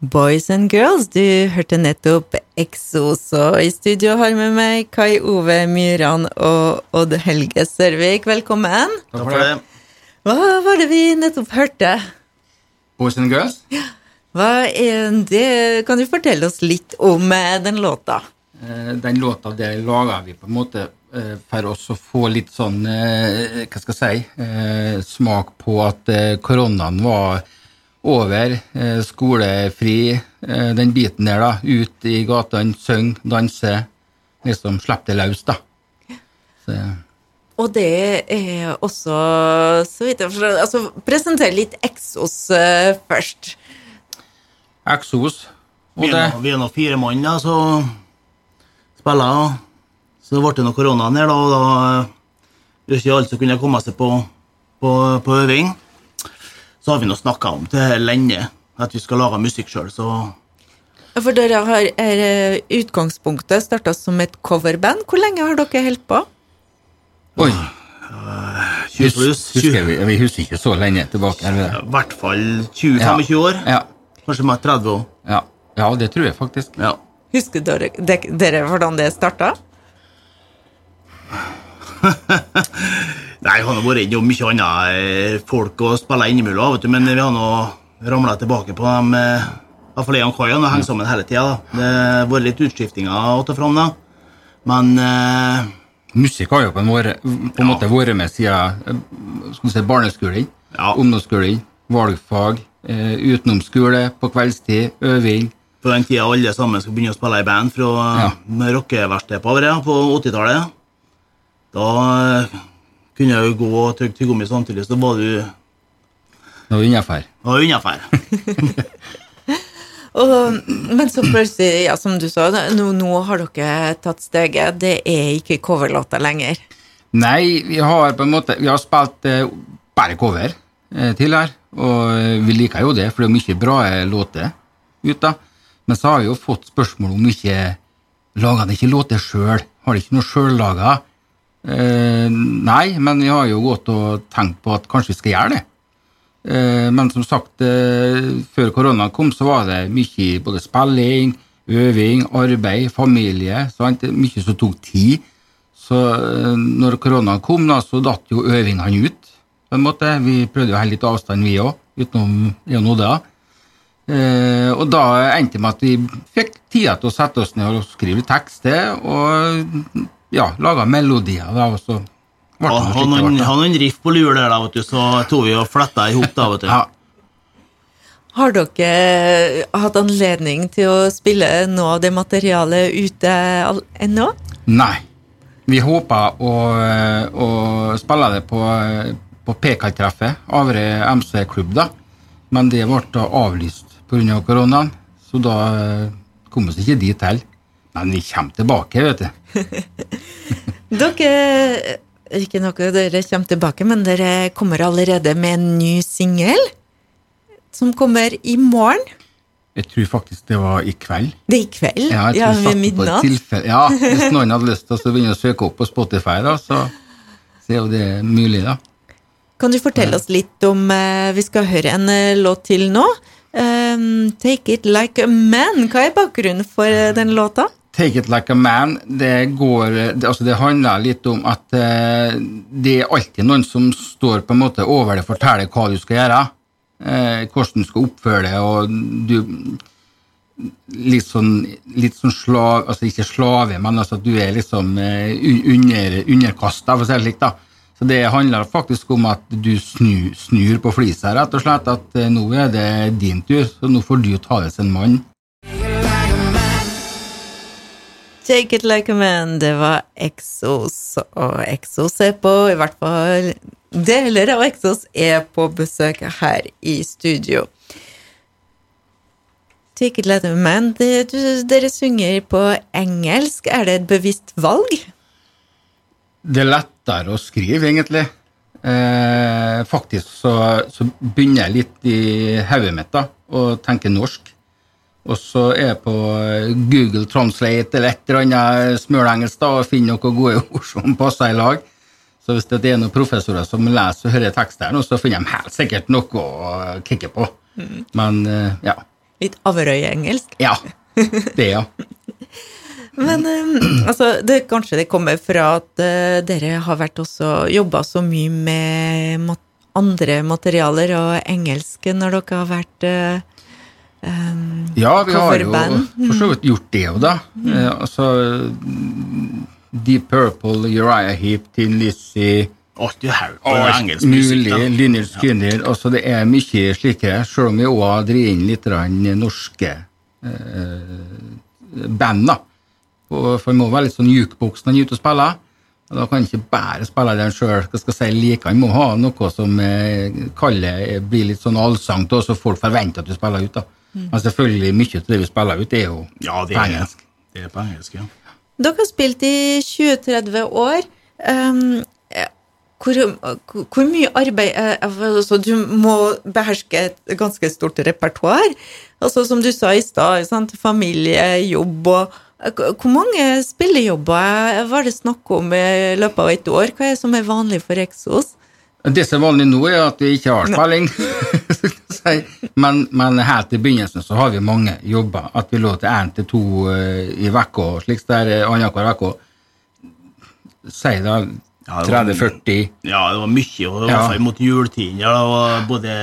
Boys and girls, du hørte nettopp Exos, og i studio har med meg Kai Ove Myran og Odd Helge Sørvik. Velkommen. Takk for det. Hva var det vi nettopp hørte? Boys and girls? Hva er det? Kan du fortelle oss litt om eh, den låta? Eh, Den låta der laga vi på en måte eh, for oss å få litt sånn Hva skal jeg si Smak på at koronaen var over. eh, Skolefri. eh, Den biten der, da. Ut i gatene, synge, danse. Liksom slippe det løs, da. Så, Og det er også, så vidt jeg forstår Altså, presenter litt Exos eh, først. Exos. Og Vi det er vi er nå fire mann da, så spiller. Så ble det noe korona her, da, og da det er ikke alle som kunne komme seg på, på, på øving. Så har vi nå snakka om det lenge, at vi skal lage musikk sjøl, så For dere har er, eh, utgangspunktet starta som et coverband. Hvor lenge har dere holdt på? Oi! 20 pluss. Husker vi, vi husker ikke så lenge tilbake. I hvert fall 20-25 år. Ja. Kanskje med 30 år. Ja. ja, det tror jeg faktisk. Ja. Husker dere, dere hvordan det starta? Nei, jeg har vært innom mye annet eh, folk og spille innimellom, vet du, men vi har nå ramla tilbake på dem eh, I hvert fall jeg og Kai har hengt sammen hele tida. Det har vært litt utskiftinger å ta fram, da. Men eh, Musikk har jo på en, måte, på en måte vært med siden eh, skal si, barneskolen, Ja. ungdomsskolen, valgfag, utenom skole, på kveldstid, øving. på den tida alle sammen skulle begynne å spille i band fra Ja. rockeverkstedet på på 80-tallet, da kunne jeg jo gå og trykke tyggegummi samtidig, så var du Det var innafor. var innafor. Men så plutselig, ja, som du sa, nå, nå har dere tatt steget. Det er ikke coverlåter lenger. Nei, vi har på en måte Vi har spilt eh, bare cover eh, tidligere, og eh, vi liker jo det, for det er mye bra eh, låter ute. Men så har vi jo fått spørsmål om ikke lager de ikke låter sjøl. Har de ikke noe sjøllaga? Eh, nei, men vi har jo gått og tenkt på at kanskje vi skal gjøre det. Eh, men som sagt, eh, før korona kom, så var det mye både spilling, øving, arbeid, familie. Sant? Mye som tok tid. Så eh, når korona kom, da, så datt jo øvingene ut. på en måte. Vi prøvde å holde litt avstand, vi òg, utenom jeg og Nodda. Eh, og da endte det med at vi fikk tida til å sette oss ned og skrive tekster og ja, laga melodier. Da, og så ble det Ha noe slikt det noen, ble, ha noen riff på lur der, da, vet du, så tok vi og fletta i hop, da, vet du. Ja, Har dere hatt anledning til å spille noe av det materialet ute ennå? Nei. Vi håper å, å spille det på, på PK-treffet, Avre MC-klubb, da. Men det ble avlyst pga. koronaen, så da eh, kom vi ikke dit heller. Men vi kommer tilbake, vet du. Dere Ikke noe dere kommer tilbake, men dere kommer allerede med en ny singel. Som kommer i morgen. Jeg tror faktisk det var i kveld. Det er i kveld? Ja, Ja, ved midnatt? Ja, Hvis noen hadde lyst til å begynne å søke opp på Spotify, da, så, så er jo det mulig, da. Kan du fortelle oss litt om eh, Vi skal høre en eh, låt til nå. Um, Take It Like a Man. Hva er bakgrunnen for eh, den låta? Take it like a man, det går det, altså det handler litt om at eh, det er alltid noen som står på en måte over det og forteller hva du skal gjøre. Eh, hvordan du skal oppføre deg, og du Litt sånn, litt sånn slav, altså ikke slave, men altså at du er liksom eh, under, underkasta, for å si det slik. da. Så det handler faktisk om at du snu, snur på flisa, rett og slett. At eh, nå er det din tur, så nå får du ta som en mann. Take It Like a Man, det var Exos, og Exos er på, i hvert fall deler av Exos er på besøk her i studio. Take It Like a Man, det, du, dere synger på engelsk, er det et bevisst valg? Det er lettere å skrive, egentlig. Eh, faktisk så, så begynner jeg litt i hodet mitt da, å tenke norsk. Og så er jeg på Google Translate eller et eller annet smølengelsk da, og finner noen gode ord som passer i lag. Så hvis det er noen professorer som leser og hører teksten, så finner de helt sikkert noe å kikke på. Men eh, ja. Litt Averøy-engelsk. Ja. Det, ja. Men eh, altså, det, kanskje det kommer fra at eh, dere har vært også jobba så mye med andre materialer og engelsk når dere har vært em, Ja, vi har jo for så vidt gjort det jo, da. Eh, altså mm, Deep Purple, Uriah Heap, Tin Lizzie Alt mulig. Lynyrd Ja. Altså, det er mye slike, selv om vi òg har drevet inn litt norske eh, band, da. For vi må være litt sånn jukeboksen når vi er ute og spiller. Da kan ikke bare spille den sjøl. Skal si like, han må ha noe som eh, kaller, blir litt sånn allsangt, til, så folk forventer at du spiller ut. da. Men selvfølgelig, mye av det vi spiller ut, er jo Ja, det på er engelsk. Det er på engelsk, ja. Dere har spilt i 20-30 år. Um, eh, hvor, hvor, mye arbeid eh, altså, Du må beherske et ganske stort repertoar. Altså, som du sa i stad, familie, jobb og eh, Hvor mange spillejobber var det snakk om i løpet av et år? Hva er det som er vanlig for Exos? Det som er vanlig nå, er at vi ikke har spilling. Men, men helt i begynnelsen så har vi mange jobber. At vi lå til én til to eh, i uka, slik der eh, annenhver uke. Si da Ja, det var- 30-40. Ja, det var mye, og det var i Ja. mot juletiden. Ja, det var både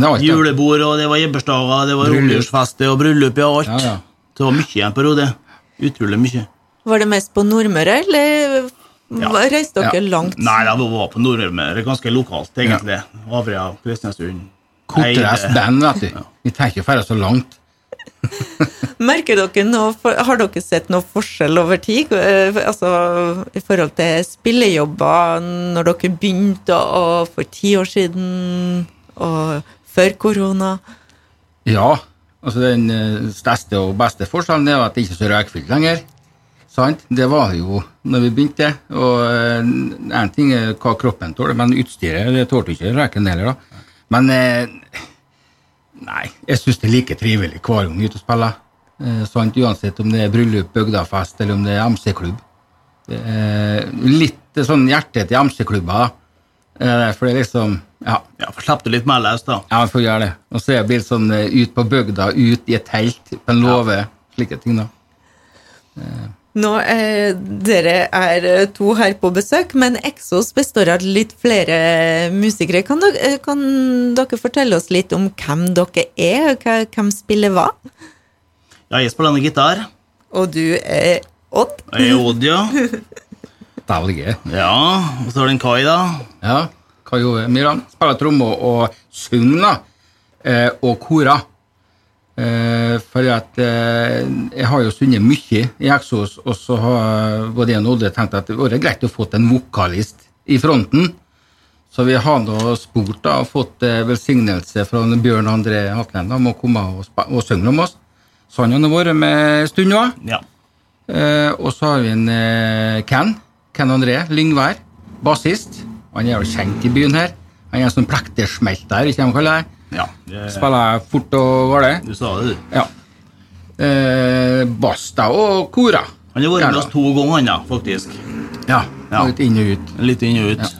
det var julebord, og det var gebursdager, det var romjulsfester og bryllup, ja, alt. Ja, ja. Det var mye i en periode. Utrolig mye. Var det mest på Nordmøre, eller Ja. reiste dere Ja. langt? Nei, det var på Nordmøre, ganske lokalt, egentlig. Avria, Kristiansund. Kortreist band, vet du. Vi tenker ikke ferde så langt. Merker dere noe, Har dere sett noe forskjell over tid? Eh, Altså i forhold til spillejobber når dere begynte, og for ti år siden, og før korona? Ja, altså den eh, største og beste forskjellen er at det ikke er så røykfylt lenger. Sant? Det var jo når vi begynte. Og én ting er hva kroppen tåler, men utstyret det tålte ikke røyken heller. da. Men eh, nei, jeg syns det er like trivelig hver gang ute og spiller. Eh, sant? Uansett om det er bryllup, bygdafest eller om det er MC-klubb. Litt sånn hjerte til MC-klubber, da. Eh, for det er liksom Ja. Ja, for slapp du litt mer løs, da. Ja, vi får gjøre det. Og så er det litt sånn eh, ut på bygda, ut i et telt, på en låve, slike ting, da. Nå er dere er eh, to her på besøk, men Exos består av litt flere musikere. Kan dere, eh, kan dere fortelle oss litt om hvem dere er, og hvem spiller hva? Ja, jeg spiller denne gitar. Og du er Odd? Jeg er Odd, ja. Ja, og så har du en Kai, da. Ja. Kai Ove Myran spiller trommer og synger. Eh, og korer. Eh, for at eh, jeg har jo sunget mye i Exos, og så har både jeg og Odde tenkt at det hadde greit å få en vokalist i fronten. Så vi har nå spurt da, og fått eh, velsignelse fra Bjørn André Hatlen om å komme og, og synge om oss. Så han har vært med en stund nå. Ja. Eh, og så har vi en eh, Ken. Ken André Lyngvær. Bassist. Han er jo kjent i byen her. Han er en sånn plektersmelter, ikke de kaller det. ja det, Spiller fort og gale. du sa det, du. Ja. Eh, Basta og kora. Han har vært med oss to ganger, han, ja, faktisk. Ja, Ja. Litt inn og ut. Litt inn og ut.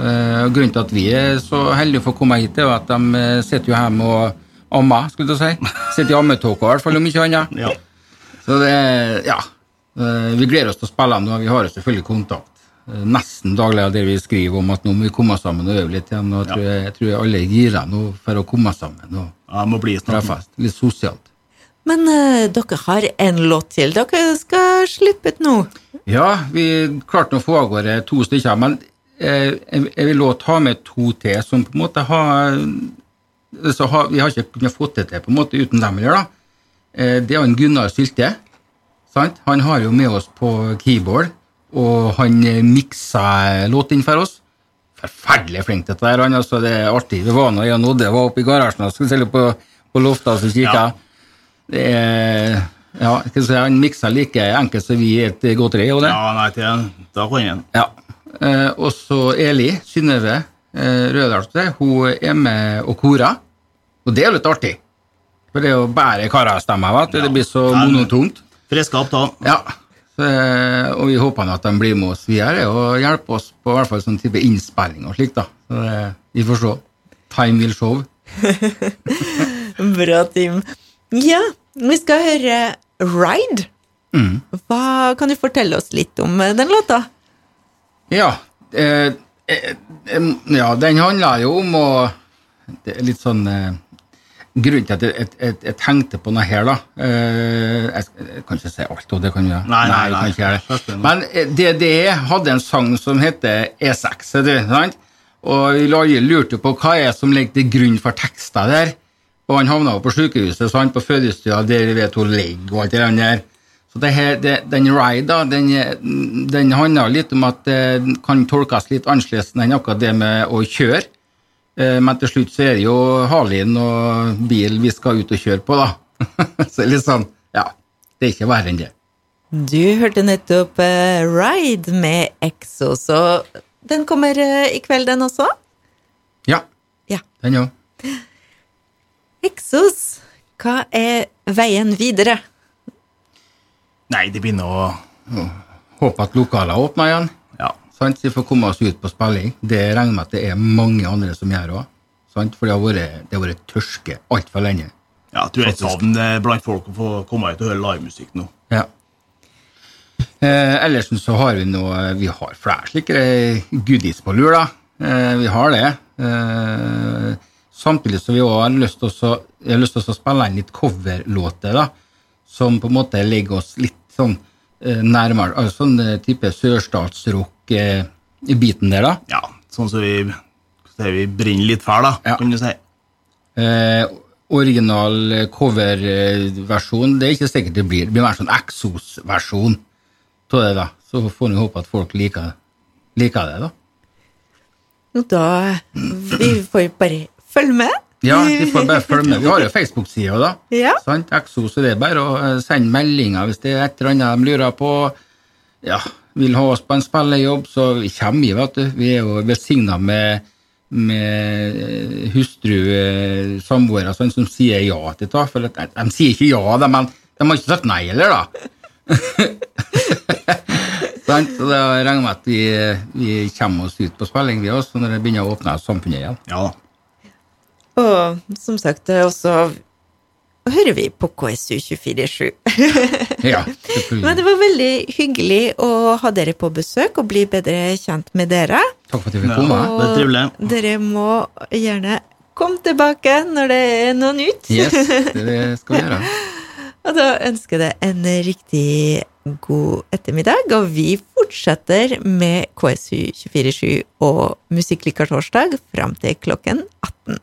Eh, og grunnen til at vi er så heldige for å komme hit, er at de eh, sitter jo hjemme og ammer, skulle du si. Sitter i ammetåka, i hvert fall, om ikke annet. Ja. Så det, ja. Eh, Vi gleder oss til å spille dem nå. Vi har jo selvfølgelig kontakt eh, nesten daglig av det vi skriver om at nå må vi komme sammen og øve litt igjen. Og jeg Ja. tror, jeg tror alle er gira nå for å komme sammen og ja, må bli snart. treffes. Litt sosialt. Men uh, dere har en låt til. Dere skal slippe ut nå. Ja, vi klarte å få av gårde to stykker, men eh, jeg vil også ta med to til som på en måte har så har, Vi har ikke kunnet få det til på en måte uten dem å da. Eh, det er en Gunnar Sylte. Sant? Han har jo med oss på keyboard, og han eh, miksa låten for oss. Forferdelig flink til dette. Han, altså, det er artig. Vi var nå jeg nådde, jeg var oppe i garasjen og skulle se litt på, på loftet så kikka. Ja. Det er ja, si, Han miksa like enkelt som vi i et godteri. Og det. Ja, nei, til, da kan han. Ja. Eh, og så Eli Synnøve eh, Rødalsø, hun er med og korer. Og det er jo litt artig. For det er jo bare karastemmer. Ja. Det blir så monotont. Opp, da. Ja. Eh, og vi håper nå at de blir med oss videre og hjelper oss på hvert fall sånn type innspilling og slikt. da. Så det, vi får se. Time will show. Bra, Tim. Ja, vi skal høre Ride. Mm. Hva Kan du fortelle oss litt om eh, den låta? Ja, eh, eh, ja, den handler jo om å Det er litt sånn eh, Grunnen til at jeg, jeg, jeg, tenkte på noe her, da eh, jeg, jeg kan ikke si alt, og det kan jeg Nei, nei, nei, nei. det. Men eh, DDE hadde en sang som heter E6, er det, sant? og vi lurte på hva er som ligger til grunn for tekster der. Og han havna jo på sykehuset, sant? på fødestua der vi vet hun ligger og alt det der. Så det her, det, den ride, da, den, den handler litt om at det kan tolkes litt annerledes enn akkurat det med å kjøre. Eh, Men til slutt så er det jo Harlin og bil vi skal ut og kjøre på, da. så litt sånn, ja. Det er ikke verre enn det. Du hørte nettopp eh, Ride med Exo, så den kommer eh, i kveld, den også? Ja, Ja. den òg. Exos, hva er veien videre? Nei, det begynner å håpe at lokalene åpner igjen. Sant? Vi får komme oss ut på spilling. Det regner med at det er mange andre som gjør òg. For det har vært, det har vært tørske altfor lenge. ja jeg tror jeg savn eh, blant folk å få komme ut og høre livemusikk nå. Ja. Eh, ellers så har vi noe Vi har flere slike goodies på lur, da. Eh, vi har det. Eh, samtidig så vi også har lyst til å, å spille inn litt coverlåter, da. Som på en måte legger oss litt sånn nærmere altså Sånn eh, type sørstatsrock eh, i biten der, da. Ja, sånn som vi, så vi brenner litt fæl, da, Ja. kan du si. Eh, original eh, coverversjon, det er ikke sikkert det blir. Det blir mer sånn Exos-versjon av det, da. Så får vi håpe at folk liker, liker det, da. Og Da Vi får bare følge med. Ja, de får bare følge med. Vi har jo Facebook-sida, da. Ja. Sant? Exos, så det er bare å eh, sende meldinger hvis det er et eller annet de lurer på. Ja, vil ha oss på en spillejobb, så vi kommer vi, vet du. Vi er jo velsigna med, med eh, hustru, eh, samboere, sånn som sier ja til det. For at, de sier ikke ja, de, men de har ikke sagt nei heller, da. Sant? Så da regner jeg med at vi, vi kommer oss ut på spilling, vi også, når det begynner å åpne samfunnet igjen. Ja da. Og som sagt, det er også hører vi på KSU 247. Ja, Men det var veldig hyggelig å ha dere på besøk og bli bedre kjent med dere. Takk for at jeg fikk Ja. komme. det er trivelig. Dere må gjerne komme tilbake når det er noe nytt. Yes, det skal vi gjøre. Og da ønsker jeg deg en riktig god ettermiddag, og vi fortsetter med KSU 247 og Musikklikar torsdag fram til klokken 18.